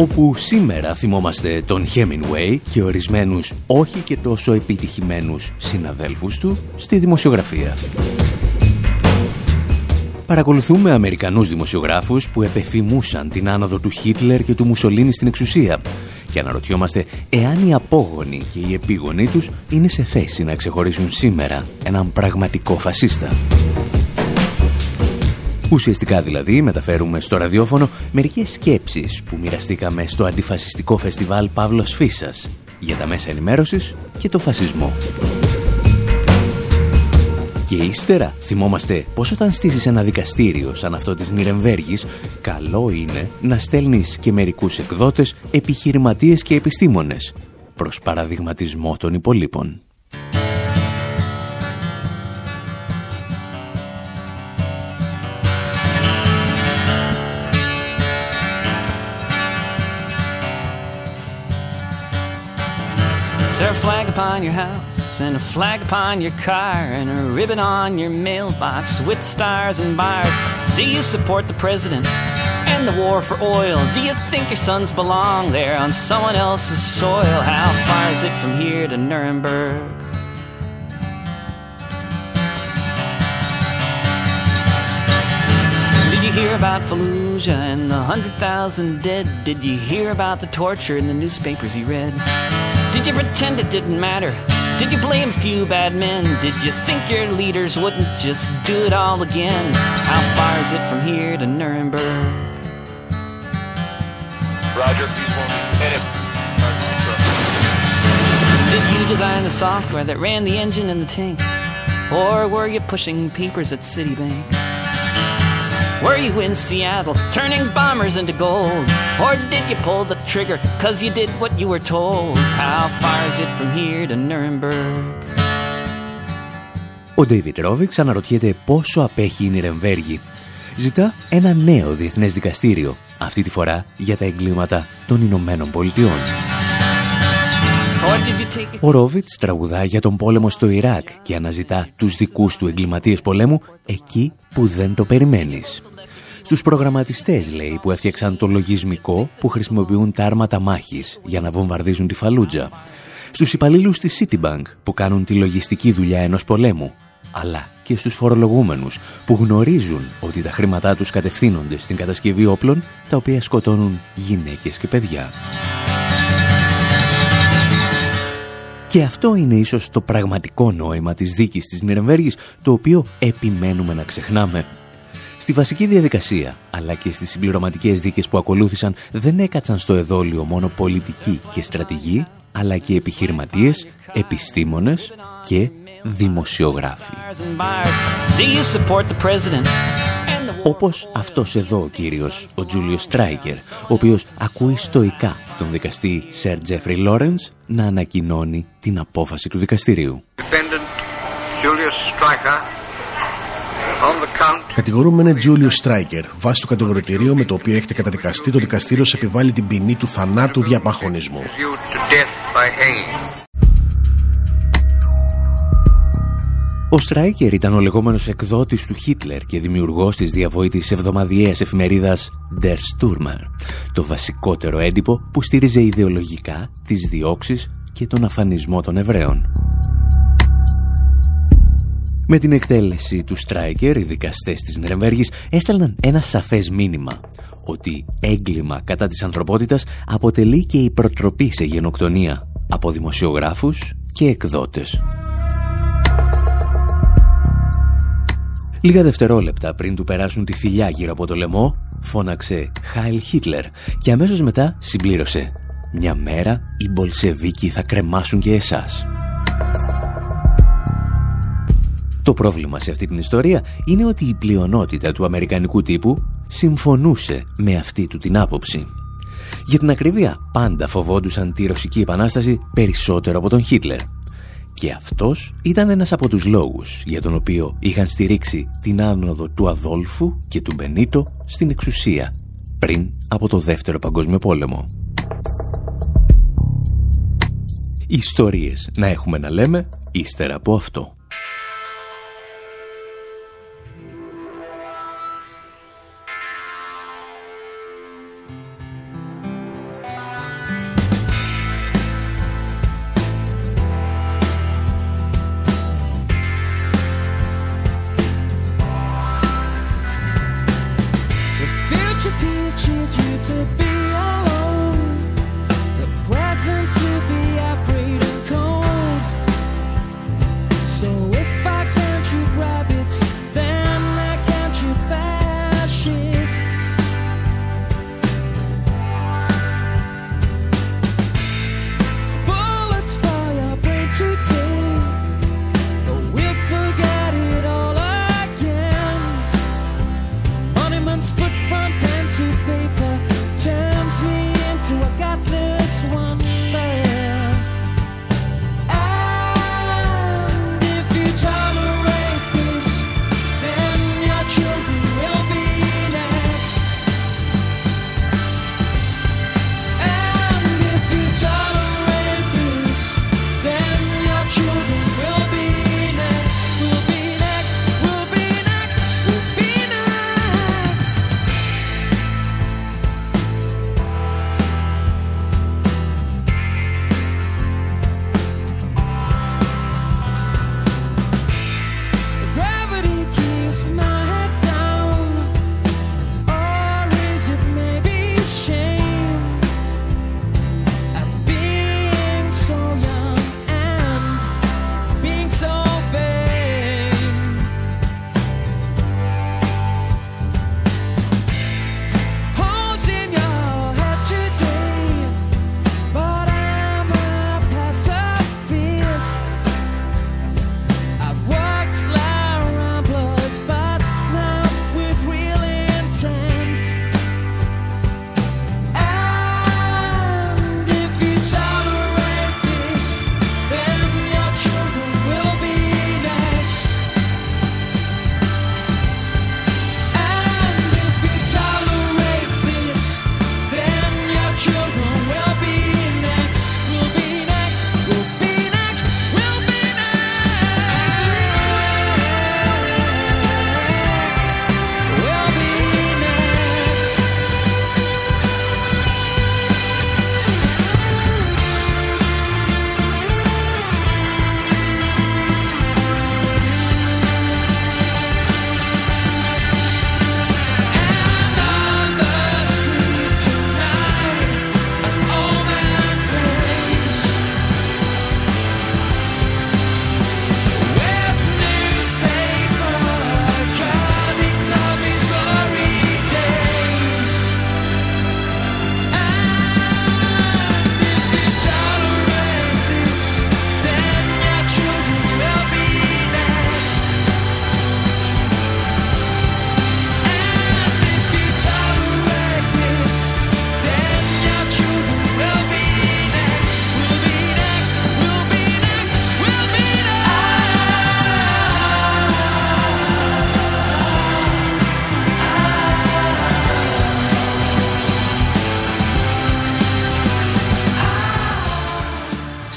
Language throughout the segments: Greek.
Όπου σήμερα θυμόμαστε τον Hemingway και ορισμένους όχι και τόσο επιτυχημένους συναδέλφους του στη δημοσιογραφία. Παρακολουθούμε Αμερικανούς δημοσιογράφους που επεφημούσαν την άνοδο του Χίτλερ και του Μουσολίνη στην εξουσία και αναρωτιόμαστε εάν οι απόγονοι και οι επίγονοί τους είναι σε θέση να ξεχωρίσουν σήμερα έναν πραγματικό φασίστα. Ουσιαστικά δηλαδή μεταφέρουμε στο ραδιόφωνο μερικές σκέψεις που μοιραστήκαμε στο αντιφασιστικό φεστιβάλ Παύλος Φίσας για τα μέσα ενημέρωσης και το φασισμό. Και ύστερα θυμόμαστε πως όταν στήσεις ένα δικαστήριο σαν αυτό της Νιρεμβέργης, καλό είναι να στέλνεις και μερικούς εκδότες, επιχειρηματίες και επιστήμονες προς παραδειγματισμό των υπολείπων. There a flag upon your house and a flag upon your car and a ribbon on your mailbox with stars and bars? Do you support the president and the war for oil? Do you think your sons belong there on someone else's soil? How far is it from here to Nuremberg? Did you hear about Fallujah and the hundred thousand dead? Did you hear about the torture in the newspapers you read? Did you pretend it didn't matter? Did you blame a few bad men? Did you think your leaders wouldn't just do it all again? How far is it from here to Nuremberg? Roger, peace one. Hit him. Did you design the software that ran the engine and the tank? Or were you pushing papers at Citibank? Were you in Seattle turning bombers into gold? Or did you pull the trigger cause you did what you were told? How far is it from here to Nuremberg? Ο David Ρόβιξ αναρωτιέται πόσο απέχει η Νιρεμβέργη. Ζητά ένα νέο διεθνές δικαστήριο, αυτή τη φορά για τα εγκλήματα των Ηνωμένων Πολιτειών. Ο Ρόβιτς τραγουδά για τον πόλεμο στο Ιράκ και αναζητά τους δικούς του εγκληματίες πολέμου εκεί που δεν το περιμένεις. Στους προγραμματιστές, λέει, που έφτιαξαν το λογισμικό που χρησιμοποιούν τα άρματα μάχης για να βομβαρδίζουν τη Φαλούτζα. Στους υπαλλήλους της Citibank που κάνουν τη λογιστική δουλειά ενός πολέμου. Αλλά και στους φορολογούμενους που γνωρίζουν ότι τα χρήματά τους κατευθύνονται στην κατασκευή όπλων τα οποία σκοτώνουν γυναίκες και παιδιά. Και αυτό είναι ίσως το πραγματικό νόημα της δίκης της Νιρεμβέργης, το οποίο επιμένουμε να ξεχνάμε. Στη βασική διαδικασία, αλλά και στις συμπληρωματικές δίκες που ακολούθησαν, δεν έκατσαν στο εδόλιο μόνο πολιτικοί και στρατηγοί, αλλά και επιχειρηματίες, επιστήμονες και δημοσιογράφοι. Όπως αυτός εδώ ο κύριος, ο Τζούλιος Στράικερ, ο οποίος ακούει στοικά τον δικαστή Σερ Τζέφρι Λόρενς να ανακοινώνει την απόφαση του δικαστηρίου. Κατηγορούμενε Τζούλιο Στράικερ, βάσει το κατηγορητήριο με το οποίο έχετε καταδικαστεί, το δικαστήριο σε επιβάλλει την ποινή του θανάτου διαπαχωνισμού. Ο Στράικερ ήταν ο λεγόμενος εκδότης του Χίτλερ και δημιουργός της διαβόητης εβδομαδιαίας εφημερίδας Der Stürmer, το βασικότερο έντυπο που στήριζε ιδεολογικά τις διώξεις και τον αφανισμό των Εβραίων. Με την εκτέλεση του Στράικερ, οι δικαστές της Νερεμβέργης έστελναν ένα σαφές μήνυμα ότι έγκλημα κατά της ανθρωπότητας αποτελεί και η προτροπή σε γενοκτονία από δημοσιογράφους και εκδότες. Λίγα δευτερόλεπτα πριν του περάσουν τη θηλιά γύρω από το λαιμό, φώναξε «Χάιλ Χίτλερ» και αμέσως μετά συμπλήρωσε «Μια μέρα οι Μπολσεβίκοι θα κρεμάσουν και εσάς». Το πρόβλημα σε αυτή την ιστορία είναι ότι η πλειονότητα του αμερικανικού τύπου συμφωνούσε με αυτή του την άποψη. Για την ακρίβεια, πάντα φοβόντουσαν τη Ρωσική Επανάσταση περισσότερο από τον Χίτλερ Και αυτός ήταν ένας από τους λόγους για τον οποίο είχαν στηρίξει την άνοδο του Αδόλφου και του Μπενίτο στην εξουσία πριν από το Δεύτερο Παγκόσμιο Πόλεμο. Ιστορίες να έχουμε να λέμε ύστερα από αυτό.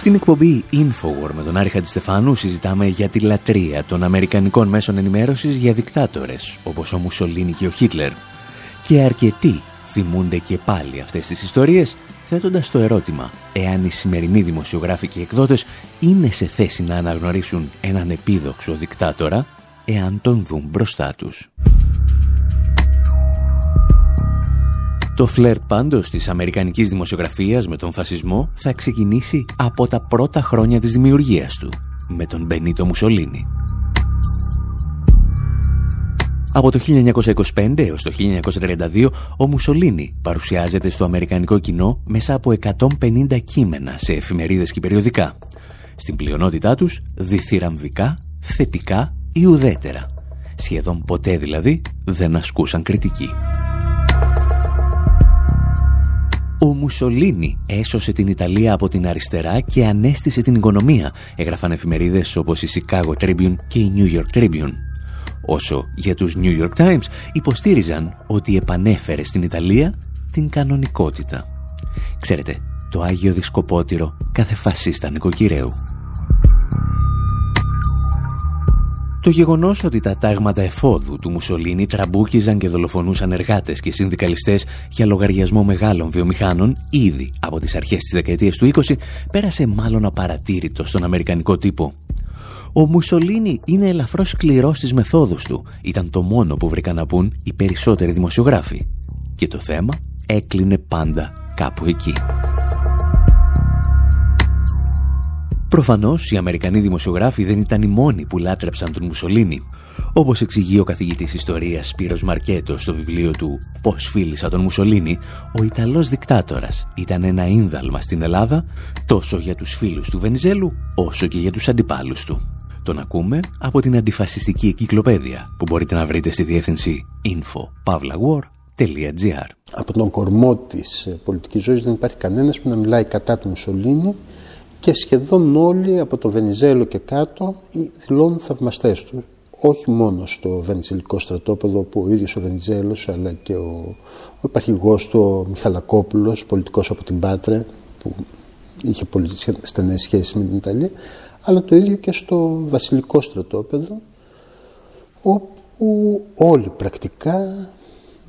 Στην εκπομπή Infowar με τον Άρη Χατζηστεφάνου συζητάμε για τη λατρεία των Αμερικανικών μέσων ενημέρωσης για δικτάτορες όπως ο Μουσολίνη και ο Χίτλερ. Και αρκετοί θυμούνται και πάλι αυτές τις ιστορίες θέτοντας το ερώτημα εάν οι σημερινοί δημοσιογράφοι και εκδότες είναι σε θέση να αναγνωρίσουν έναν επίδοξο δικτάτορα εάν τον δουν μπροστά τους. Το φλερτ πάντως της αμερικανικής δημοσιογραφίας με τον φασισμό θα ξεκινήσει από τα πρώτα χρόνια της δημιουργίας του, με τον Μπενίτο Μουσολίνη. Από το 1925 έως το 1932, ο Μουσολίνη παρουσιάζεται στο αμερικανικό κοινό μέσα από 150 κείμενα σε εφημερίδες και περιοδικά. Στην πλειονότητά τους, διθυραμβικά, θετικά ή ουδέτερα. Σχεδόν ποτέ δηλαδή δεν ασκούσαν κριτική. Ο Μουσολίνη έσωσε την Ιταλία από την αριστερά και ανέστησε την οικονομία, έγραφαν εφημερίδες όπως η Chicago Tribune και η New York Tribune. Όσο για τους New York Times υποστήριζαν ότι επανέφερε στην Ιταλία την κανονικότητα. Ξέρετε, το Άγιο Δισκοπότηρο κάθε φασίστα νοικοκυρέου. Το γεγονός ότι τα τάγματα εφόδου του Μουσολίνη τραμπούκιζαν και δολοφονούσαν εργάτες και συνδικαλιστές για λογαριασμό μεγάλων βιομηχάνων ήδη από τις αρχές της δεκαετίας του 20 πέρασε μάλλον απαρατήρητο στον Αμερικανικό τύπο. Ο Μουσολίνη είναι ελαφρώς σκληρός στις μεθόδους του. Ήταν το μόνο που βρήκαν να πούν οι περισσότεροι δημοσιογράφοι. Και το θέμα έκλεινε πάντα κάπου εκεί. Προφανώς οι Αμερικανοί δημοσιογράφοι δεν ήταν οι μόνοι που λάτρεψαν τον Μουσολίνη. Όπως εξηγεί ο καθηγητής ιστορίας Σπύρος Μαρκέτος στο βιβλίο του «Πώς φίλησα τον Μουσολίνη», ο Ιταλός δικτάτορας ήταν ένα ίνδαλμα στην Ελλάδα τόσο για τους φίλους του Βενιζέλου όσο και για τους αντιπάλους του. Τον ακούμε από την αντιφασιστική εγκυκλοπαίδεια που μπορείτε να βρείτε στη διεύθυνση info.pavlawar.gr Από τον κορμό της πολιτικής ζωής δεν υπάρχει κανένας που να μιλάει κατά του Μουσολίνη και σχεδόν όλοι από το Βενιζέλο και κάτω δηλώνουν θαυμαστές του. Όχι μόνο στο βενιζελικό στρατόπεδο που ο ίδιος ο Βενιζέλος αλλά και ο, ο υπαρχηγός του ο Μιχαλακόπουλος, πολιτικός από την Πάτρε που είχε πολύ στενές σχέσεις με την Ιταλία αλλά το ίδιο και στο βασιλικό στρατόπεδο όπου όλοι πρακτικά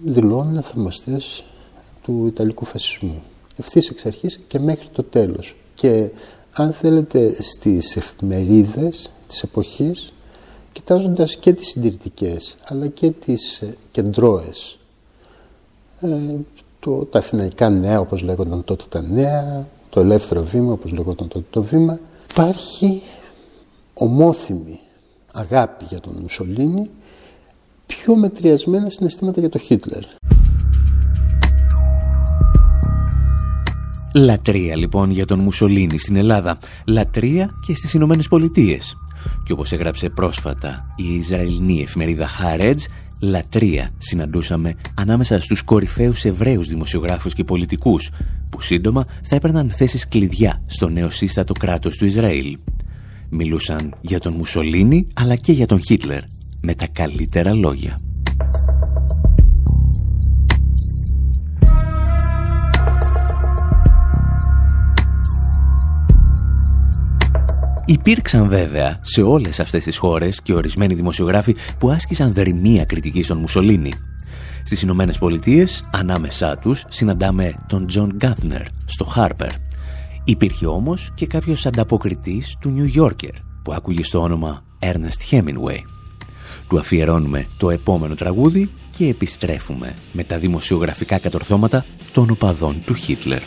δηλώνουν θαυμαστές του Ιταλικού φασισμού ευθύς εξ αρχής και μέχρι το τέλος και αν θέλετε, στις εφημερίδες της εποχής, κοιτάζοντας και τις συντηρητικές, αλλά και τις ε, κεντρώες. Ε, το, τα αθηναϊκά νέα, όπως λέγονταν τότε τα νέα, το ελεύθερο βήμα, όπως λέγονταν τότε το βήμα, υπάρχει ομόθυμη αγάπη για τον Μουσολίνη, πιο μετριασμένα συναισθήματα για τον Χίτλερ. Λατρεία λοιπόν για τον Μουσολίνη στην Ελλάδα, λατρεία και στις Ηνωμένες Πολιτείες. Και όπως έγραψε πρόσφατα η Ισραηλινή εφημερίδα Haaretz, λατρεία συναντούσαμε ανάμεσα στους κορυφαίους Εβραίους δημοσιογράφους και πολιτικούς, που σύντομα θα έπαιρναν θέσεις κλειδιά στο νεοσύστατο κράτος του Ισραήλ. Μιλούσαν για τον Μουσολίνη αλλά και για τον Χίτλερ, με τα καλύτερα λόγια. Υπήρξαν βέβαια σε όλες αυτές τις χώρες και ορισμένοι δημοσιογράφοι που άσκησαν δριμεία κριτική στον Μουσολίνη. Στις Ηνωμένες Πολιτείες, ανάμεσά τους, συναντάμε τον Τζον Γκάνθερ στο Harper. Υπήρχε όμως και κάποιος ανταποκριτής του New Yorker που άκουγε στο όνομα Ernest Hemingway. Του αφιερώνουμε το επόμενο τραγούδι και επιστρέφουμε με τα δημοσιογραφικά κατορθώματα των οπαδών του Χίτλερ.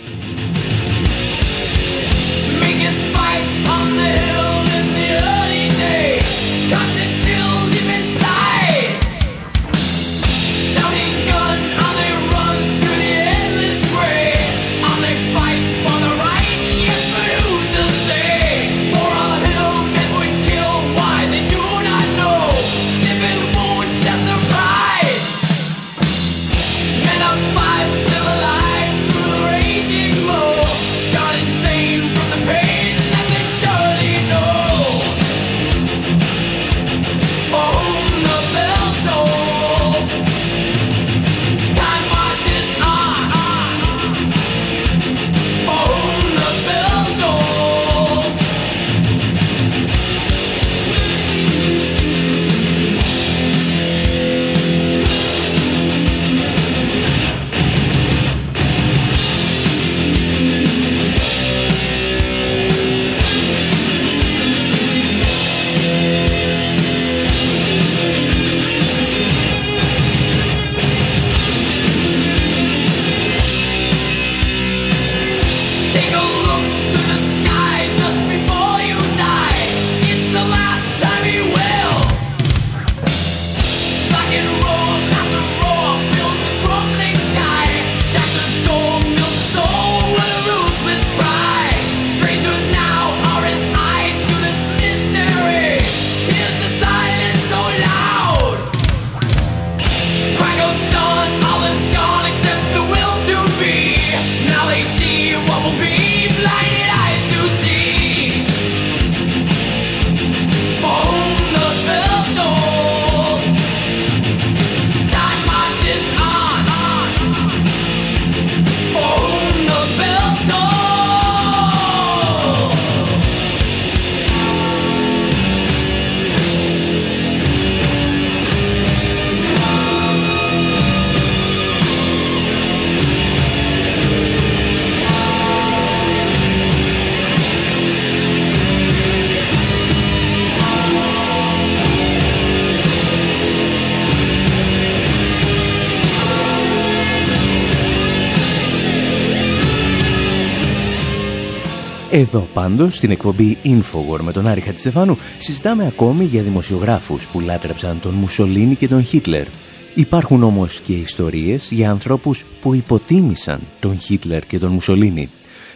Εδώ πάντως, στην εκπομπή Infowar με τον Άρη Χατζηστεφάνου, συζητάμε ακόμη για δημοσιογράφους που λάτρεψαν τον Μουσολίνη και τον Χίτλερ. Υπάρχουν όμως και ιστορίες για ανθρώπους που υποτίμησαν τον Χίτλερ και τον Μουσολίνη.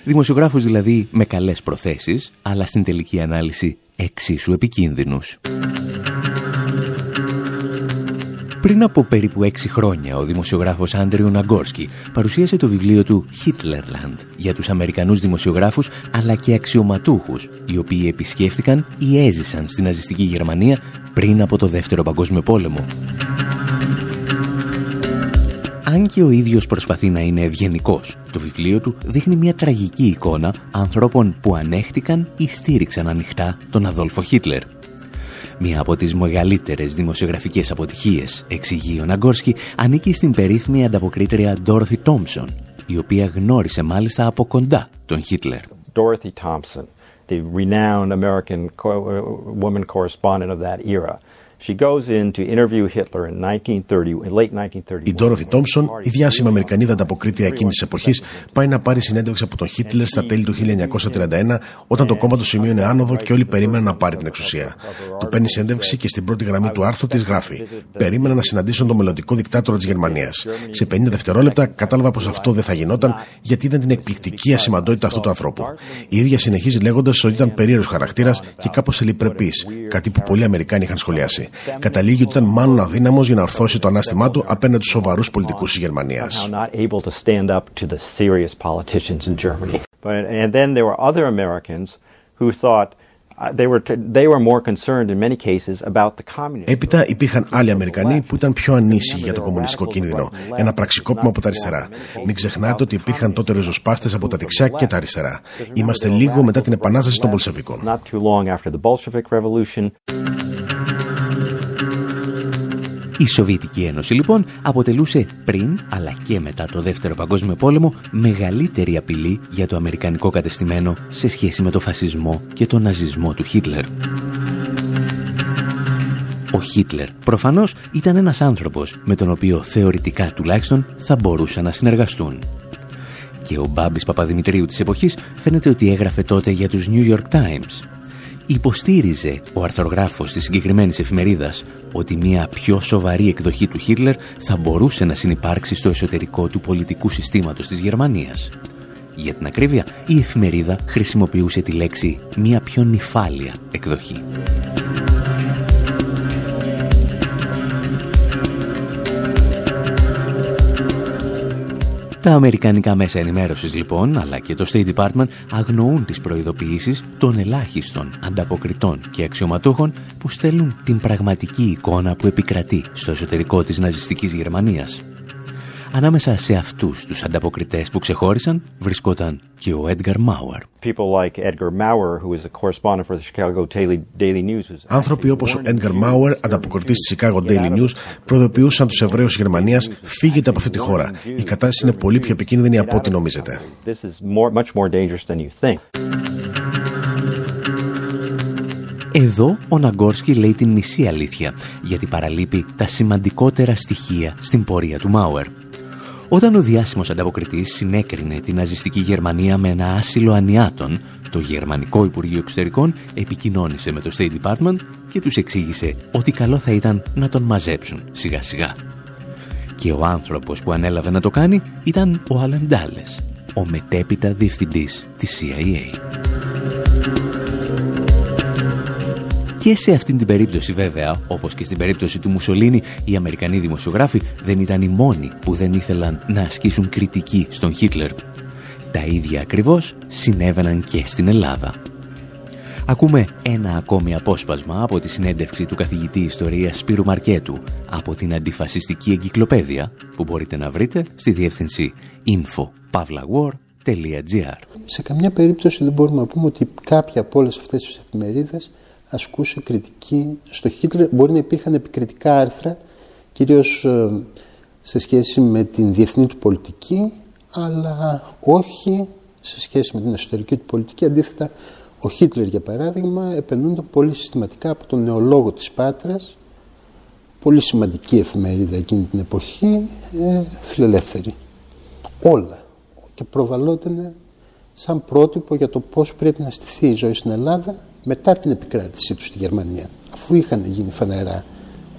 Δημοσιογράφους δηλαδή με καλές προθέσεις, αλλά στην τελική ανάλυση εξίσου επικίνδυνους. Πριν από περίπου έξι χρόνια, ο δημοσιογράφος Άντριο Ναγκόρσκι παρουσίασε το βιβλίο του Hitlerland για τους Αμερικανούς δημοσιογράφους αλλά και αξιωματούχους, οι οποίοι επισκέφθηκαν ή έζησαν στην ναζιστική Γερμανία πριν από το Δεύτερο Παγκόσμιο Πόλεμο. Αν και ο ίδιος προσπαθεί να είναι ευγενικός, το βιβλίο του δείχνει μια τραγική εικόνα ανθρώπων που ανέχτηκαν ή στήριξαν ανοιχτά τον Αδόλφο Χίτλερ. Μία από τις μεγαλύτερες δημοσιογραφικές αποτυχίες, εξηγεί ο Ναγκόρσκι, ανήκει στην περίφημη ανταποκρίτρια Dorothy Thompson, η οποία γνώρισε μάλιστα από κοντά τον Χίτλερ. Dorothy Thompson, the renowned American woman correspondent of that era, η Ντόροφι Τόμψον, η διάσημη Αμερικανίδα ανταποκρίτρια εκείνης της εποχής, πάει να πάρει συνέντευξη από τον Χίτλερ στα τέλη του 1931, όταν το κόμμα του σημείωνε άνοδο και όλοι περίμεναν να πάρει την εξουσία. Του παίρνει συνέντευξη και στην πρώτη γραμμή του άρθρου της γράφει: Περίμενα να συναντήσουν τον μελλοντικό δικτάτορα της Γερμανίας. Σε 50 δευτερόλεπτα κατάλαβα πως αυτό δεν θα γινόταν γιατί ήταν την εκπληκτική ασημαντότητα αυτού του ανθρώπου. Η ίδια συνεχίζει λέγοντας ότι ήταν περίεργος χαρακτήρας και κάπως ελληπρεπή, κάτι που πολλοί Αμερικάνοι είχαν σχολιάσει. Καταλήγει ότι ήταν μάλλον αδύναμος για να ορθώσει το ανάστημά του απέναντι στους σοβαρούς πολιτικούς της Γερμανίας. Έπειτα υπήρχαν άλλοι Αμερικανοί που ήταν πιο ανήσυχοι για το κομμουνιστικό κίνδυνο, ένα πραξικόπημα από τα αριστερά. Μην ξεχνάτε ότι υπήρχαν τότε ριζοσπάστες από τα δεξιά και τα αριστερά. Είμαστε λίγο μετά την επανάσταση των Πολσεβικών. Η Σοβιετική Ένωση λοιπόν αποτελούσε πριν αλλά και μετά το Δεύτερο Παγκόσμιο Πόλεμο μεγαλύτερη απειλή για το αμερικανικό κατεστημένο σε σχέση με το φασισμό και τον ναζισμό του Χίτλερ. Ο Χίτλερ προφανώς ήταν ένας άνθρωπος με τον οποίο θεωρητικά τουλάχιστον θα μπορούσαν να συνεργαστούν. Και ο Μπάμπης Παπαδημητρίου της εποχής φαίνεται ότι έγραφε τότε για τους New York Times υποστήριζε ο αρθρογράφος της συγκεκριμένης εφημερίδας ότι μια πιο σοβαρή εκδοχή του Χίτλερ θα μπορούσε να συνεπάρξει στο εσωτερικό του πολιτικού συστήματος της Γερμανίας. Για την ακρίβεια, η εφημερίδα χρησιμοποιούσε τη λέξη «μια πιο νυφάλια εκδοχή». Τα αμερικανικά μέσα ενημέρωσης λοιπόν, αλλά και το State Department αγνοούν τις προειδοποιήσεις των ελάχιστων ανταποκριτών και αξιωματούχων που στέλνουν την πραγματική εικόνα που επικρατεί στο εσωτερικό της ναζιστικής Γερμανίας. Ανάμεσα σε αυτούς τους ανταποκριτές που ξεχώρισαν βρισκόταν και ο Edgar Mauer. Άνθρωποι όπως ο Edgar Mauer, ανταποκριτής της Chicago Daily News, προειδοποιούσαν τους Εβραίους της Γερμανίας «Φύγετε από αυτή τη χώρα. Η κατάσταση είναι πολύ πιο επικίνδυνη από ό,τι νομίζετε». Εδώ ο Ναγκόρσκι λέει την μισή αλήθεια, γιατί παραλείπει τα σημαντικότερα στοιχεία στην πορεία του Μάουερ. Όταν ο διάσημος ανταποκριτής συνέκρινε την ναζιστική Γερμανία με ένα άσυλο ανιάτων, το Γερμανικό Υπουργείο Εξωτερικών επικοινώνησε με το State Department και τους εξήγησε ότι καλό θα ήταν να τον μαζέψουν σιγά σιγά. Και ο άνθρωπος που ανέλαβε να το κάνει ήταν ο Άλεν ο μετέπειτα διευθυντής της CIA. Και σε αυτήν την περίπτωση βέβαια, όπως και στην περίπτωση του Μουσολίνη, οι Αμερικανοί δημοσιογράφοι δεν ήταν οι μόνοι που δεν ήθελαν να ασκήσουν κριτική στον Χίτλερ. Τα ίδια ακριβώς συνέβαιναν και στην Ελλάδα. Ακούμε ένα ακόμη απόσπασμα από τη συνέντευξη του καθηγητή ιστορίας Σπύρου Μαρκέτου από την αντιφασιστική εγκυκλοπαίδεια που μπορείτε να βρείτε στη διεύθυνση info.pavlawar.gr Σε καμιά περίπτωση δεν μπορούμε να πούμε ότι κάποια από όλες αυτές τις εφημερίδες ασκούσε κριτική στο Χίτλερ. Μπορεί να υπήρχαν επικριτικά άρθρα, κυρίως ε, σε σχέση με την διεθνή του πολιτική, αλλά όχι σε σχέση με την εσωτερική του πολιτική. Αντίθετα, ο Χίτλερ, για παράδειγμα, επενούνται πολύ συστηματικά από τον νεολόγο της Πάτρας, πολύ σημαντική εφημερίδα εκείνη την εποχή, ε, φιλελεύθερη. Όλα. Και προβαλόταν σαν πρότυπο για το πώς πρέπει να στηθεί η ζωή στην Ελλάδα μετά την επικράτησή τους στη Γερμανία, αφού είχαν γίνει φανερά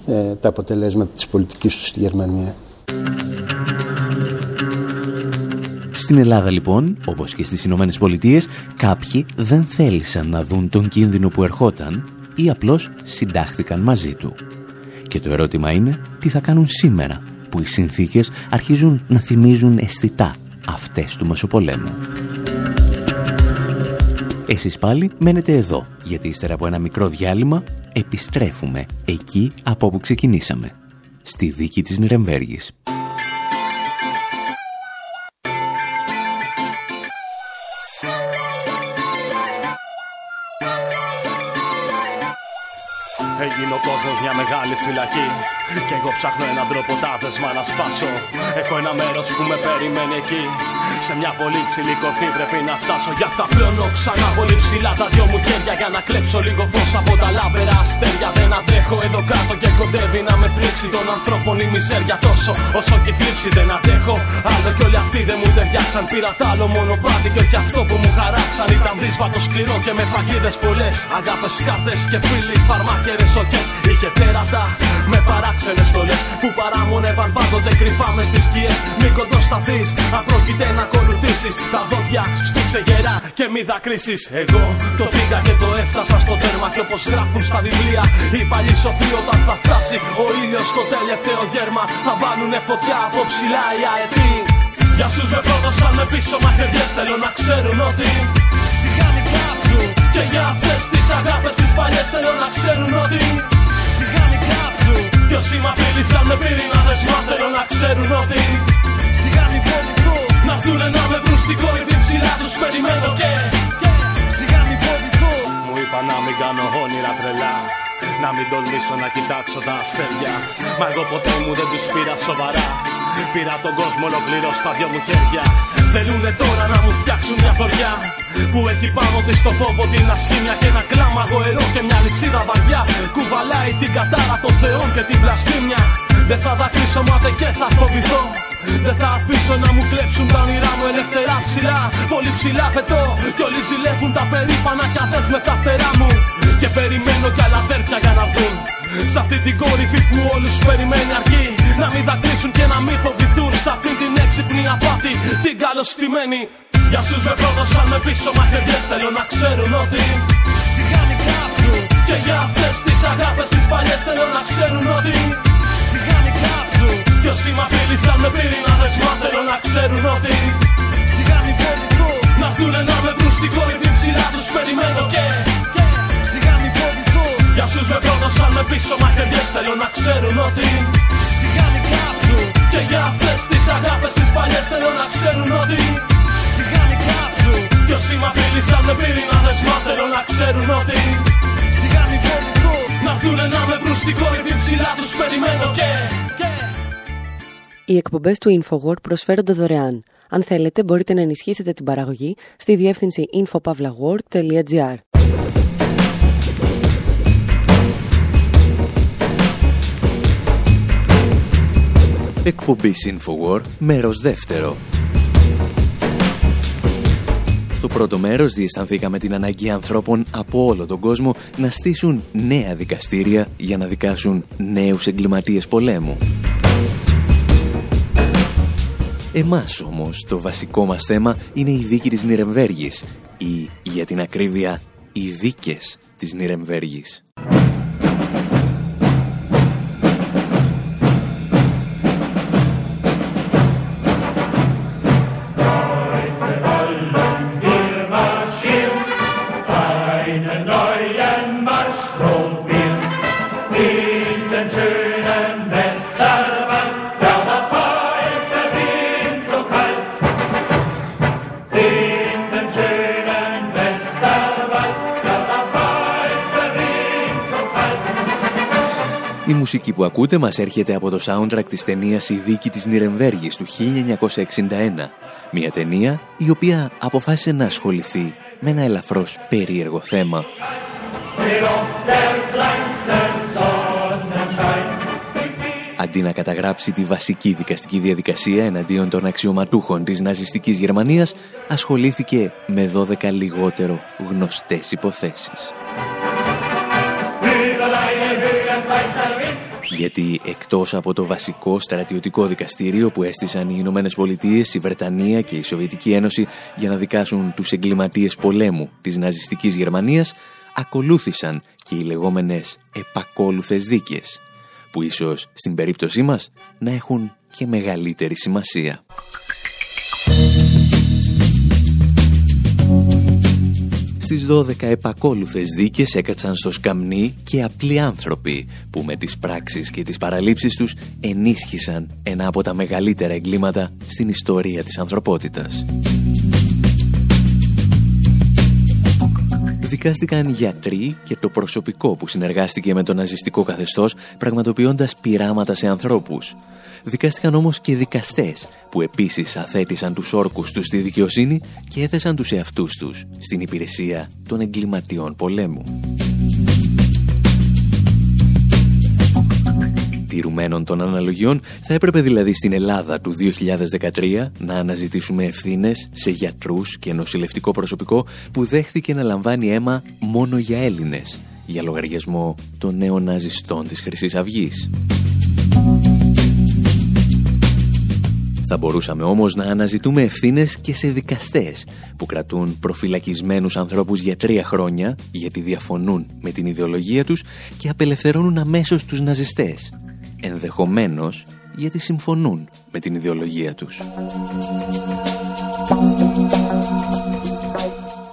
ε, τα αποτελέσματα της πολιτικής τους στη Γερμανία. Στην Ελλάδα λοιπόν, όπως και στις Ηνωμένες Πολιτείες, κάποιοι δεν θέλησαν να δουν τον κίνδυνο που ερχόταν ή απλώς συντάχθηκαν μαζί του. Και το ερώτημα είναι τι θα κάνουν σήμερα που οι συνθήκες αρχίζουν να θυμίζουν αισθητά αυτές του Μεσοπολέμου. Εσείς πάλι μένετε εδώ, γιατί ύστερα από ένα μικρό διάλειμμα επιστρέφουμε εκεί από όπου ξεκινήσαμε, στη δίκη της Νιρεμβέργης. Έγινε ο κόσμος μια μεγάλη φυλακή. Και εγώ ψάχνω έναν τρόπο τα δεσμά να σπάσω. Έχω ένα μέρος που με περιμένει εκεί. Σε μια πολύ ψηλή κορφή πρέπει να φτάσω. Γι' αυτά πλώνω ξανά πολύ ψηλά τα δυο μου χέρια Για να κλέψω λίγο φως από τα λάβερα αστέρια. Δεν αντέχω εδώ κάτω και κοντεύει να με πλήξει Των ανθρώπων η μιζέρια τόσο όσο και η θλίψη Δεν αντέχω. Άλλο κι όλοι αυτοί δεν μου ταιριάξαν. Πήρα τ' άλλο μονοπάτι και όχι αυτό που μου χαράξαν. Ήταν δύσβατο σκληρό και με παγίδες πολλές. Αγάπες, κάρτες και φίλοι, φαρμάκερες οχές Είχε τέρατα με παράξενες στολές που παράμονευαν πάντοτε κρυφά μες στις σκιές. Μην κοντοσταθείς, αν πρόκειται να ακολουθήσεις. Τα δόντια σφίξε γερά και μη δακρύσεις. Εγώ το πήγα και το έφτασα στο τέρμα Και όπως γράφουν στα βιβλία οι παλιοί σοφοί όταν θα φτάσει Ο ήλιος στο τελευταίο γέρμα θα βάλουνε φωτιά από ψηλά οι αετοί. Για σους με πρόδωσαν με πίσω μαχαιριές θέλω να ξέρουν ότι Σιγάνι κάψου Και για αυτές τις αγάπες τις παλιές θέλω να ξέρουν ότι Σιγάνι κάψου Κι όσοι μ' απειλήσαν με πύρινα δεσμά θέλω να ξέρουν ότι Σιγάνι φοβηθώ Να έρθουνε να με βρουν στην κορυφή ψηλά τους περιμένω και Σιγάνι φοβηθώ Μου είπα να μην κάνω όνειρα τρελά να μην τολμήσω να κοιτάξω τα αστέρια. Μα εγώ ποτέ μου δεν τους πήρα σοβαρά Πήρα τον κόσμο ολοκληρώ στα δυο μου χέρια. Θέλουνε τώρα να μου φτιάξουν μια θωριά Που έχει πάνω της το φόβο την ασχήμια Και ένα κλάμα γοερό και μια λυσίδα βαριά. Κουβαλάει την κατάρα των θεών και την πλαστήμια. Δεν θα δακρύσω μάται και θα φοβηθώ. Δεν θα αφήσω να μου κλέψουν τα όνειρά μου ελευθερά ψηλά. Πολύ ψηλά πετώ Κι όλοι ζηλεύουν τα περήφανα κι με τα φτερά μου. Και περιμένω κι άλλα αδέρφια για να βγουν Σ' αυτή την κορυφή που όλους περιμένει αρκεί Να μην δακρύσουν και να μην φοβηθούν. Σ' αυτή την έξυπνη απάτη Την καλωστημένη. Για σους με πρόδωσαν με πίσω μαχαιριές Θέλω να ξέρουν ότι Σιγάνι κάψου Και για αυτές τις αγάπες τις παλιές Θέλω να ξέρουν ότι Σιγάνι κάψου Κι όσοι μ' απειλήσαν με πύρινα δεσμά Θέλω να ξέρουν ότι Σιγάνι φοβηθώ Να έρθουνε να με βρουν στην κορυφή ψηλά τους περιμένω και Σιγάνι φοβηθώ Για σους με πρόδωσαν με πίσω μαχαιριές Θέλω να ξέρουν ότι Σιγάνι κάψου Και για αυτές τις αγάπες τις παλιές Θέλω να ξέρουν ότι Σιγάνι κάψου Κι όσοι μ' απειλήσαν με πύρινα δεσμά Θέλω να ξέρουν ότι Σιγάνι φοβηθώ Να έρθουνε να με βρουν στην κορυφή ψηλά τους περιμένω και Οι εκπομπές του InfoWord προσφέρονται δωρεάν. Αν θέλετε, μπορείτε να ενισχύσετε την παραγωγή στη διεύθυνση infopavlagor.gr. Εκπομπή Infowar, μέρος δεύτερο. Στο πρώτο μέρος διαισθανθήκαμε την ανάγκη ανθρώπων από όλο τον κόσμο να στήσουν νέα δικαστήρια για να δικάσουν νέους εγκληματίες πολέμου. Εμάς όμως το βασικό μας θέμα είναι η δίκη της Νιρεμβέργης ή για την ακρίβεια οι δίκες της Νιρεμβέργης. Μουσική που ακούτε μας έρχεται από το soundtrack της ταινίας «Η δίκη της Νιρεμβέργης» του 1961. Μια ταινία η οποία αποφάσισε να ασχοληθεί με ένα ελαφρώς περίεργο θέμα. αντί να καταγράψει τη βασική δικαστική διαδικασία εναντίον των αξιωματούχων της ναζιστικής Γερμανίας, ασχολήθηκε με 12 λιγότερο γνωστές υποθέσεις. Γιατί εκτός από το βασικό στρατιωτικό δικαστήριο που έστησαν οι Ηνωμένες Πολιτείες, η Βρετανία και η Σοβιετική Ένωση για να δικάσουν τους εγκληματίες πολέμου της ναζιστικής Γερμανίας, ακολούθησαν και οι λεγόμενες επακόλουθες δίκες, που ίσως στην περίπτωσή μας να έχουν και μεγαλύτερη σημασία. Στις 12 επακόλουθες δίκες έκατσαν στο σκαμνί και απλοί άνθρωποι που με τις πράξεις και τις παραλήψεις τους ενίσχυσαν ένα από τα μεγαλύτερα εγκλήματα στην ιστορία της ανθρωπότητας. Δικάστηκαν γιατροί και το προσωπικό που συνεργάστηκε με το ναζιστικό καθεστώς πραγματοποιώντας πειράματα σε ανθρώπους. Δικάστηκαν όμως και δικαστές που επίσης αθέτησαν τους όρκους τους στη δικαιοσύνη και έθεσαν τους εαυτούς τους στην υπηρεσία των εγκληματιών πολέμου. Τηρουμένων των αναλογιών, θα έπρεπε δηλαδή στην Ελλάδα του 2013 να αναζητήσουμε ευθύνες σε γιατρούς και νοσηλευτικό προσωπικό που δέχθηκε να λαμβάνει αίμα μόνο για Έλληνες, για λογαριασμό των νέων ναζιστών της χρυσής Αυγής. Θα μπορούσαμε όμως να αναζητούμε ευθύνες και σε δικαστές που κρατούν προφυλακισμένους ανθρώπους για τρία χρόνια γιατί διαφωνούν με την ιδεολογία τους και απελευθερώνουν αμέσως τους ναζιστές ενδεχομένως γιατί συμφωνούν με την ιδεολογία τους.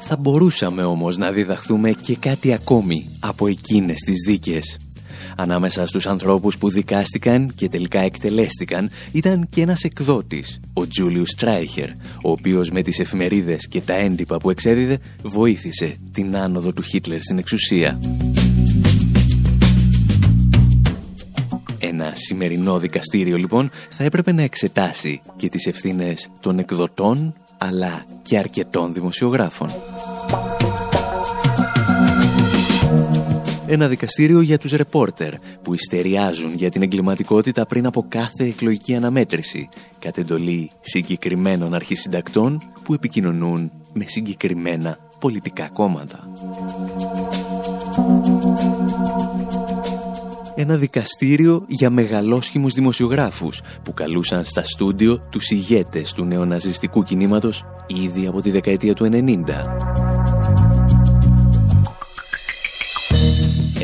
Θα μπορούσαμε όμως να διδαχθούμε και κάτι ακόμη από εκείνες τις δίκες. Ανάμεσα στους ανθρώπους που δικάστηκαν και τελικά εκτελέστηκαν ήταν και ένας εκδότης, ο Τζούλιους Στράιχερ, ο οποίος με τις εφημερίδες και τα έντυπα που εξέδιδε βοήθησε την άνοδο του Χίτλερ στην εξουσία. Ένα σημερινό δικαστήριο λοιπόν θα έπρεπε να εξετάσει και τις ευθύνες των εκδοτών αλλά και αρκετών δημοσιογράφων. Ένα δικαστήριο για τους ρεπόρτερ που ιστεριάζουν για την εγκληματικότητα πριν από κάθε εκλογική αναμέτρηση κατ' εντολή συγκεκριμένων αρχισυντακτών που επικοινωνούν με συγκεκριμένα πολιτικά κόμματα ένα δικαστήριο για μεγαλόσχημους δημοσιογράφους που καλούσαν στα στούντιο τους ηγέτες του νεοναζιστικού κινήματος ήδη από τη δεκαετία του 90.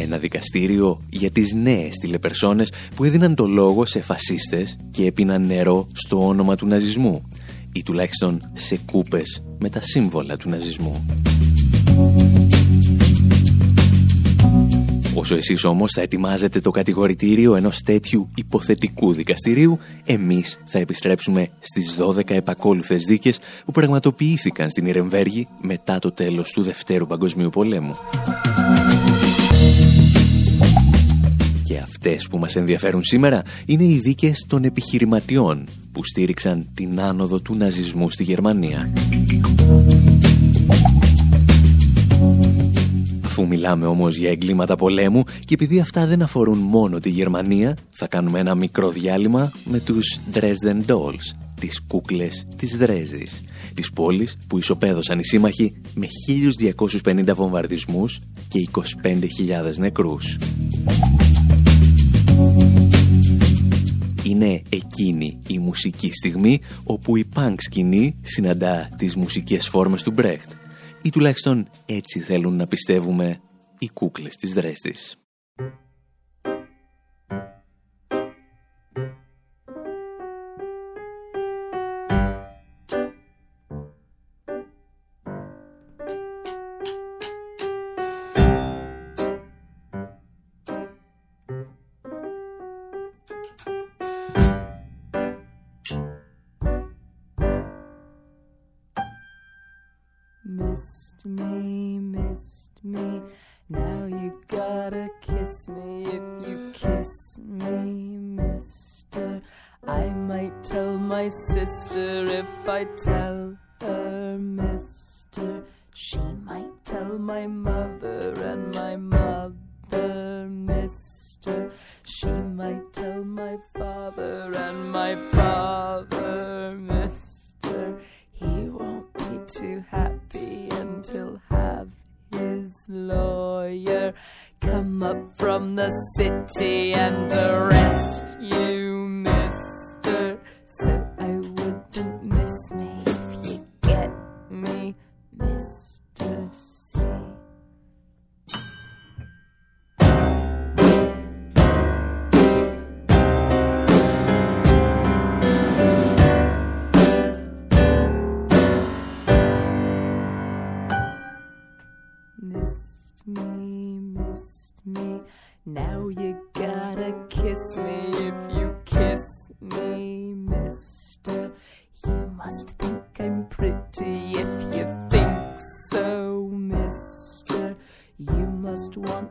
Ένα δικαστήριο για τις νέες τηλεπερσόνες που έδιναν το λόγο σε φασίστες και έπιναν νερό στο όνομα του ναζισμού ή τουλάχιστον σε κούπες με τα σύμβολα του ναζισμού. Όσο εσείς όμως θα ετοιμάζετε το κατηγορητήριο ενός τέτοιου υποθετικού δικαστηρίου, εμείς θα επιστρέψουμε στις 12 επακόλουθες δίκες που πραγματοποιήθηκαν στην Ιρεμβέργη μετά το τέλος του Δευτέρου Παγκοσμίου Πολέμου. Και αυτές που μας ενδιαφέρουν σήμερα είναι οι δίκες των επιχειρηματιών που στήριξαν την άνοδο του ναζισμού στη Γερμανία. Αφού μιλάμε όμως για εγκλήματα πολέμου και επειδή αυτά δεν αφορούν μόνο τη Γερμανία, θα κάνουμε ένα μικρό διάλειμμα με τους Dresden Dolls, τις κούκλες της Δρέσδης, της πόλης που ισοπαίδωσαν οι σύμμαχοι με 1250 βομβαρδισμούς και 25.000 νεκρούς. Είναι εκείνη η μουσική στιγμή όπου η πανκ σκηνή συναντά τις μουσικές φόρμες του Μπρέχτ ή τουλάχιστον έτσι θέλουν να πιστεύουμε οι κούκλες της Δρέστης.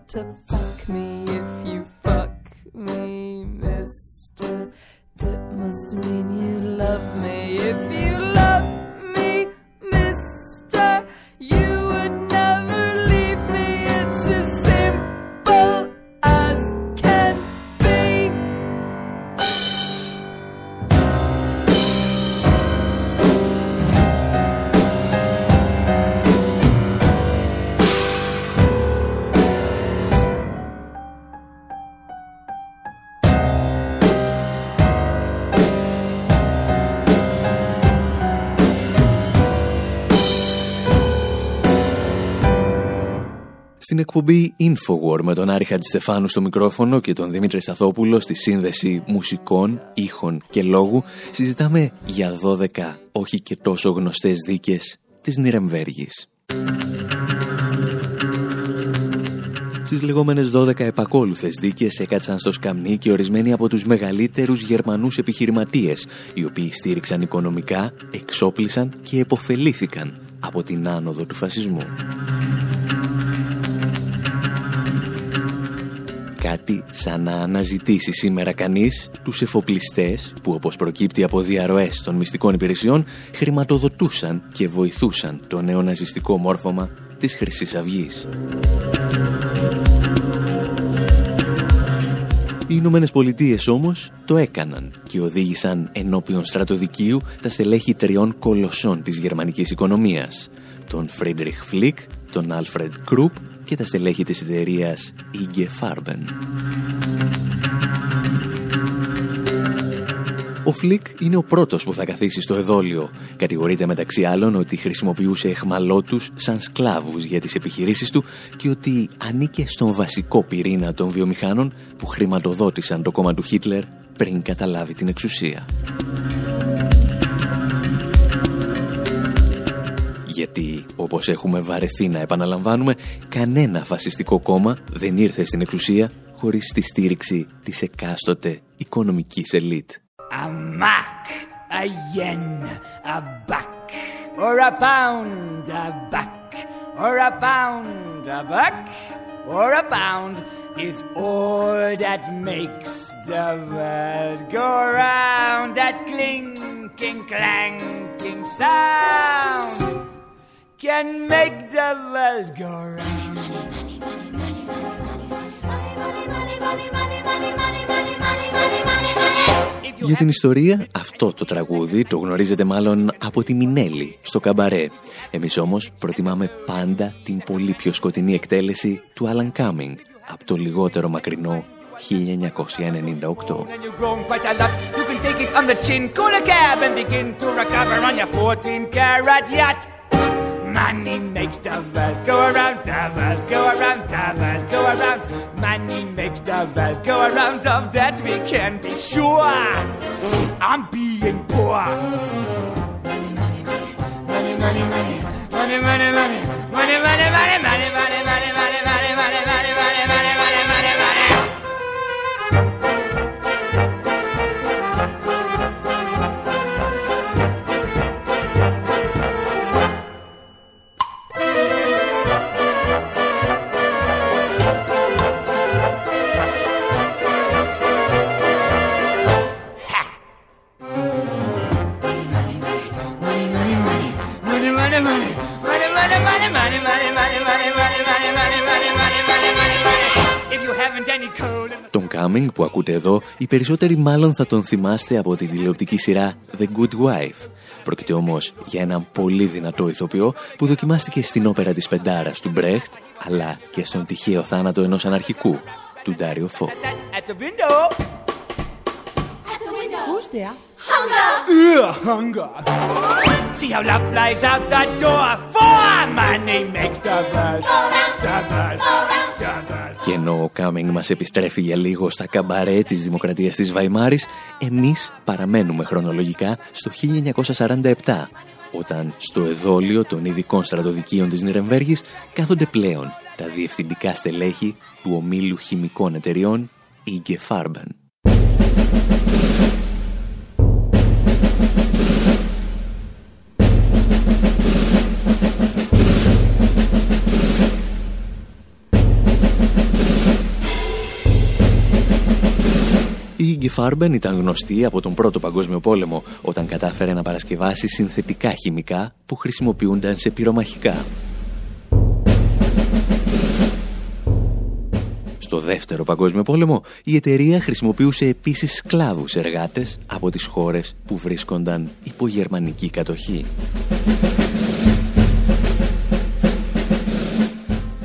To Στην εκπομπή Infowar με τον Άρη Χατζηστεφάνου στο μικρόφωνο και τον Δημήτρη Σταθόπουλο στη σύνδεση μουσικών, ήχων και λόγου συζητάμε για 12 όχι και τόσο γνωστές δίκες της Νιρεμβέργης. Στις λεγόμενες 12 επακόλουθες δίκες έκατσαν στο σκαμνί και ορισμένοι από τους μεγαλύτερους Γερμανούς επιχειρηματίες, οι οποίοι στήριξαν οικονομικά, εξόπλισαν και εποφελήθηκαν από την άνοδο του φασισμού. Κάτι σαν να αναζητήσει σήμερα κανείς τους εφοπλιστές που όπως προκύπτει από διαρροές των μυστικών υπηρεσιών χρηματοδοτούσαν και βοηθούσαν το νεοναζιστικό μόρφωμα της Χρυσής Αυγής. Οι Ηνωμένες Πολιτείες όμως το έκαναν και οδήγησαν ενώπιον στρατοδικείου τα στελέχη τριών κολοσσών της γερμανικής οικονομίας, τον Φρίντριχ Φλικ, τον Άλφρεντ Κρουπ και τα στελέχη της εταιρείας IG Farben. Ο Φλικ είναι ο πρώτος που θα καθίσει στο εδώλιο. Κατηγορείται μεταξύ άλλων ότι χρησιμοποιούσε αιχμαλώτους σαν σκλάβους για τις επιχειρήσεις του και ότι ανήκε στον βασικό πυρήνα των βιομηχάνων που χρηματοδότησαν το κόμμα του Χίτλερ πριν καταλάβει την εξουσία. Γιατί, όπως έχουμε βαρεθεί να επαναλαμβάνουμε, κανένα φασιστικό κόμμα δεν ήρθε στην εξουσία χωρίς τη στήριξη της εκάστοτε οικονομικής ελίτ. A mark, a yen, a buck, or a pound, a buck, or a pound, a buck, or a pound is all that makes the world go round. That clinking, clanking sound can make the world go round. Για την ιστορία, αυτό το τραγούδι το γνωρίζετε μάλλον από τη Μινέλη στο καμπαρέ. Εμείς όμως προτιμάμε πάντα την πολύ πιο σκοτεινή εκτέλεση του Alan Cumming από το λιγότερο μακρινό 1998. And you've grown quite a lot. You can take it on the chin, go to cab and begin to recover on your 14 carat yacht. Money makes the world go around, the world go around, the world go around. Money makes the world go around, of that we can be sure. I'm being poor. Money, money, money, money, money, money, money, money, money, money, money, money, money, money, Τον Cumming που ακούτε εδώ, οι περισσότεροι μάλλον θα τον θυμάστε από την τηλεοπτική σειρά The Good Wife. Πρόκειται όμως για έναν πολύ δυνατό ηθοποιό που δοκιμάστηκε στην όπερα της Πεντάρας του Μπρέχτ, αλλά και στον τυχαίο θάνατο ενός αναρχικού, του Ντάριο Φω. At the window. Who's there? Hunger! Ugh, hunger. See how love flies out the door. For money makes the world. Go round. The world. Go round. The world. Και ενώ ο Κάμινγκ μας επιστρέφει για λίγο στα καμπαρέ της Δημοκρατίας της Βαϊμάρης, εμείς παραμένουμε χρονολογικά στο 1947, όταν στο εδόλιο των ειδικών στρατοδικείων της Νιρεμβέργης κάθονται πλέον τα διευθυντικά στελέχη του ομίλου χημικών εταιριών Ige Farben. Η Ίγκη Φάρμπεν ήταν γνωστή από τον Πρώτο Παγκόσμιο Πόλεμο όταν κατάφερε να παρασκευάσει συνθετικά χημικά που χρησιμοποιούνταν σε πυρομαχικά. Στο Δεύτερο Παγκόσμιο Πόλεμο η εταιρεία χρησιμοποιούσε επίσης σκλάβους εργάτες από τις χώρες που βρίσκονταν υπό γερμανική κατοχή.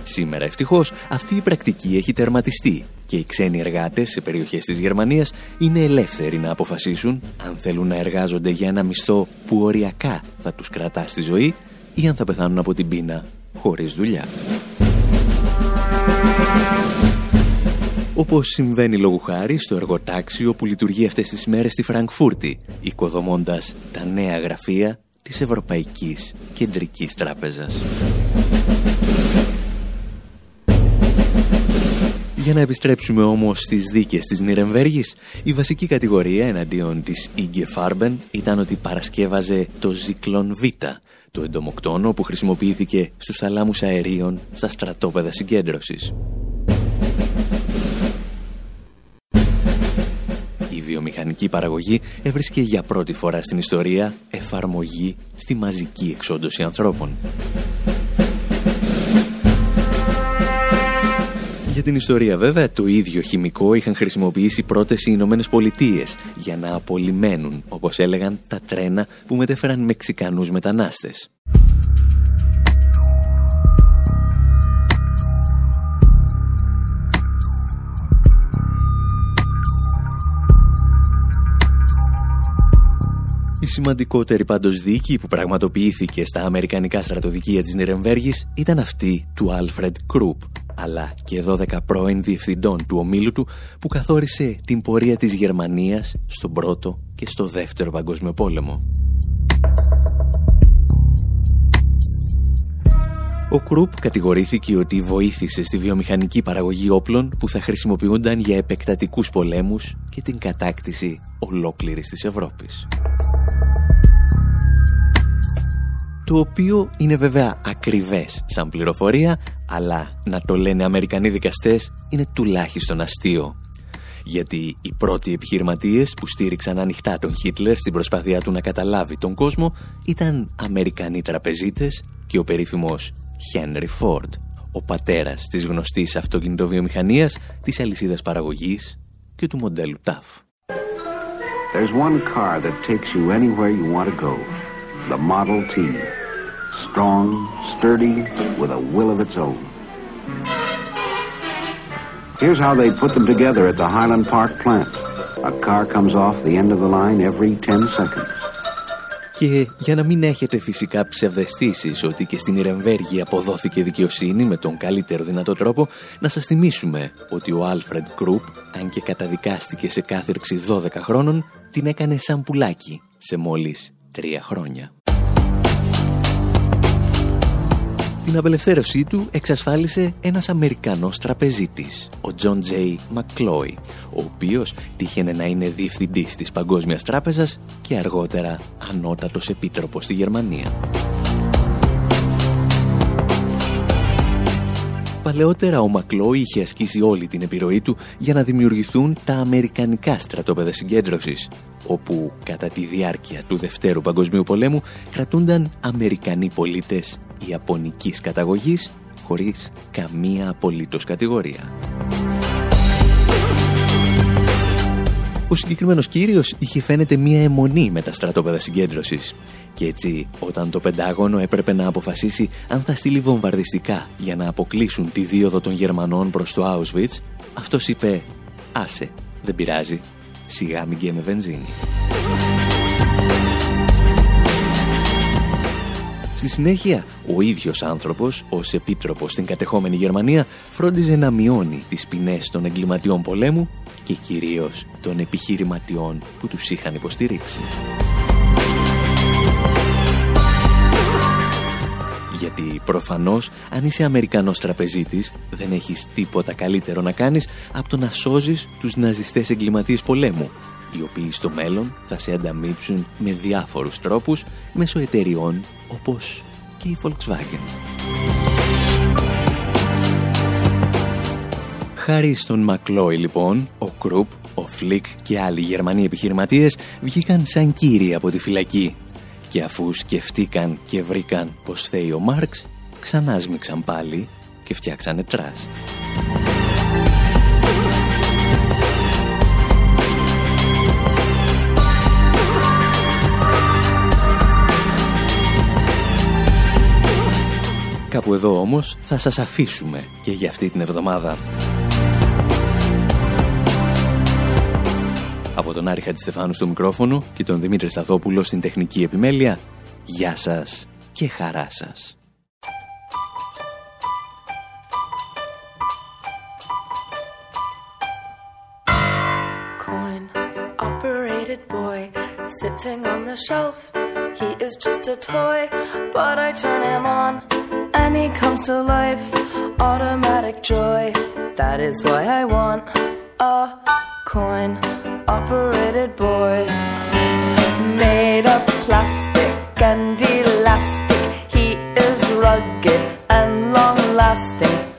Σήμερα ευτυχώς αυτή η πρακτική έχει τερματιστεί και οι ξένοι εργάτες σε περιοχές της Γερμανίας είναι ελεύθεροι να αποφασίσουν αν θέλουν να εργάζονται για ένα μισθό που οριακά θα τους κρατά στη ζωή ή αν θα πεθάνουν από την πείνα χωρίς δουλειά. Όπως συμβαίνει λόγου χάρη στο εργοτάξιο που λειτουργεί αυτές τις μέρες στη Φραγκφούρτη, οικοδομώντας τα νέα γραφεία της Ευρωπαϊκής Κεντρικής Τράπεζας. Για να επιστρέψουμε όμως στις δίκες της Νιρεμβέργης, η βασική κατηγορία εναντίον της Ίγκε Φάρμπεν ήταν ότι παρασκεύαζε το Ζικλον Β, το εντομοκτόνο που χρησιμοποιήθηκε στους θαλάμους αερίων στα στρατόπεδα συγκέντρωσης. Βιομηχανική παραγωγή έβρισκε για πρώτη φορά στην ιστορία εφαρμογή στη μαζική εξόντωση ανθρώπων. Για την ιστορία βέβαια, το ίδιο χημικό είχαν χρησιμοποιήσει πρώτες οι Ηνωμένες Πολιτείες για να απολυμμένουν, όπως έλεγαν, τα τρένα που μετέφεραν Μεξικανούς μετανάστες. Σημαντικότερη πάντως δίκη που πραγματοποιήθηκε στα Αμερικανικά στρατοδικεία της Νιρεμβέργης ήταν αυτή του Άλφρεντ Κρουπ, αλλά και 12 πρώην διευθυντών του ομίλου του που καθόρισε την πορεία της Γερμανίας στον Πρώτο και στο Δεύτερο Παγκόσμιο Πόλεμο. Ο Κρουπ κατηγορήθηκε ότι βοήθησε στη βιομηχανική παραγωγή όπλων που θα χρησιμοποιούνταν για επεκτατικούς πολέμους και την κατάκτηση ολόκληρης της Ευρώπης. Το οποίο είναι βέβαια ακριβές σαν πληροφορία, αλλά να το λένε Αμερικανοί δικαστές είναι τουλάχιστον αστείο. Γιατί οι πρώτοι επιχειρηματίες που στήριξαν ανοιχτά τον Χίτλερ στην προσπάθειά του να καταλάβει τον κόσμο ήταν Αμερικανοί τραπεζίτες και ο περίφημος Henry Ford, ο πατέρας της γνωστής αυτοκινητοβιομηχανίας, της αλυσίδας παραγωγής και του μοντέλου TAF. There's one car that takes you anywhere you want to go. The Model T. Strong, sturdy, with a will of its own. Here's how they put them together at the Highland Park plant. A car comes off the end of the line every 10 seconds. Και για να μην έχετε φυσικά ψευδεστήσεις ότι και στην Ιρεμβέργη αποδόθηκε δικαιοσύνη με τον καλύτερο δυνατό τρόπο, να σας θυμίσουμε ότι ο Άλφρεντ Κρουπ, αν και καταδικάστηκε σε κάθειρξη 12 χρόνων, την έκανε σαν πουλάκι σε μόλις τρία χρόνια. Την απελευθέρωσή του εξασφάλισε ένας Αμερικανός τραπεζίτης, ο Τζον Τζέι Μακλόι, ο οποίος τύχαινε να είναι διευθυντής της Παγκόσμιας Τράπεζας και αργότερα ανώτατος επίτροπος στη Γερμανία. Παλαιότερα ο Μακλό είχε ασκήσει όλη την επιρροή του για να δημιουργηθούν τα Αμερικανικά στρατόπεδα συγκέντρωσης, όπου κατά τη διάρκεια του Δευτέρου Παγκοσμίου Πολέμου κρατούνταν Αμερικανοί πολίτες Ιαπωνικής καταγωγής χωρίς καμία απολύτως κατηγορία. Ο συγκεκριμένος κύριος είχε φαίνεται μία αιμονή με τα στρατόπεδα συγκέντρωσης και έτσι όταν το Πεντάγωνο έπρεπε να αποφασίσει αν θα στείλει βομβαρδιστικά για να αποκλείσουν τη δίωδο των Γερμανών προς το Auschwitz, αυτός είπε «Άσε, δεν πειράζει, σιγά μην με βενζίνη». Στη συνέχεια, ο ίδιος άνθρωπος, ως επίτροπος στην κατεχόμενη Γερμανία, φρόντιζε να μειώνει τις ποινές των εγκληματιών πολέμου και κυρίως των επιχειρηματιών που τους είχαν υποστηρίξει. Γιατί προφανώς αν είσαι Αμερικανός τραπεζίτης δεν έχεις τίποτα καλύτερο να κάνεις από το να σώζεις τους ναζιστές εγκληματίες πολέμου οι οποίοι στο μέλλον θα σε ανταμείψουν με διάφορους τρόπους μέσω εταιριών όπως και η Volkswagen. Χάρη στον Μακλόι λοιπόν, ο Κρουπ, ο Φλικ και άλλοι Γερμανοί επιχειρηματίες βγήκαν σαν κύριοι από τη φυλακή και αφού σκεφτήκαν και βρήκαν πως δε θέει ο Μαρξ, ξανά πάλι και φτιάξανε τραστ. Κάπου εδώ όμως θα σας αφήσουμε και για αυτή την εβδομάδα. Από τον Άρη Χατζηστεφάνου στο μικρόφωνο και τον Δημήτρη Σταθόπουλο στην τεχνική επιμέλεια, γεια σας και χαρά σας. Sitting shelf, he is just a toy. But I that is why I want operated boy made of plastic and elastic. He is rugged and long lasting.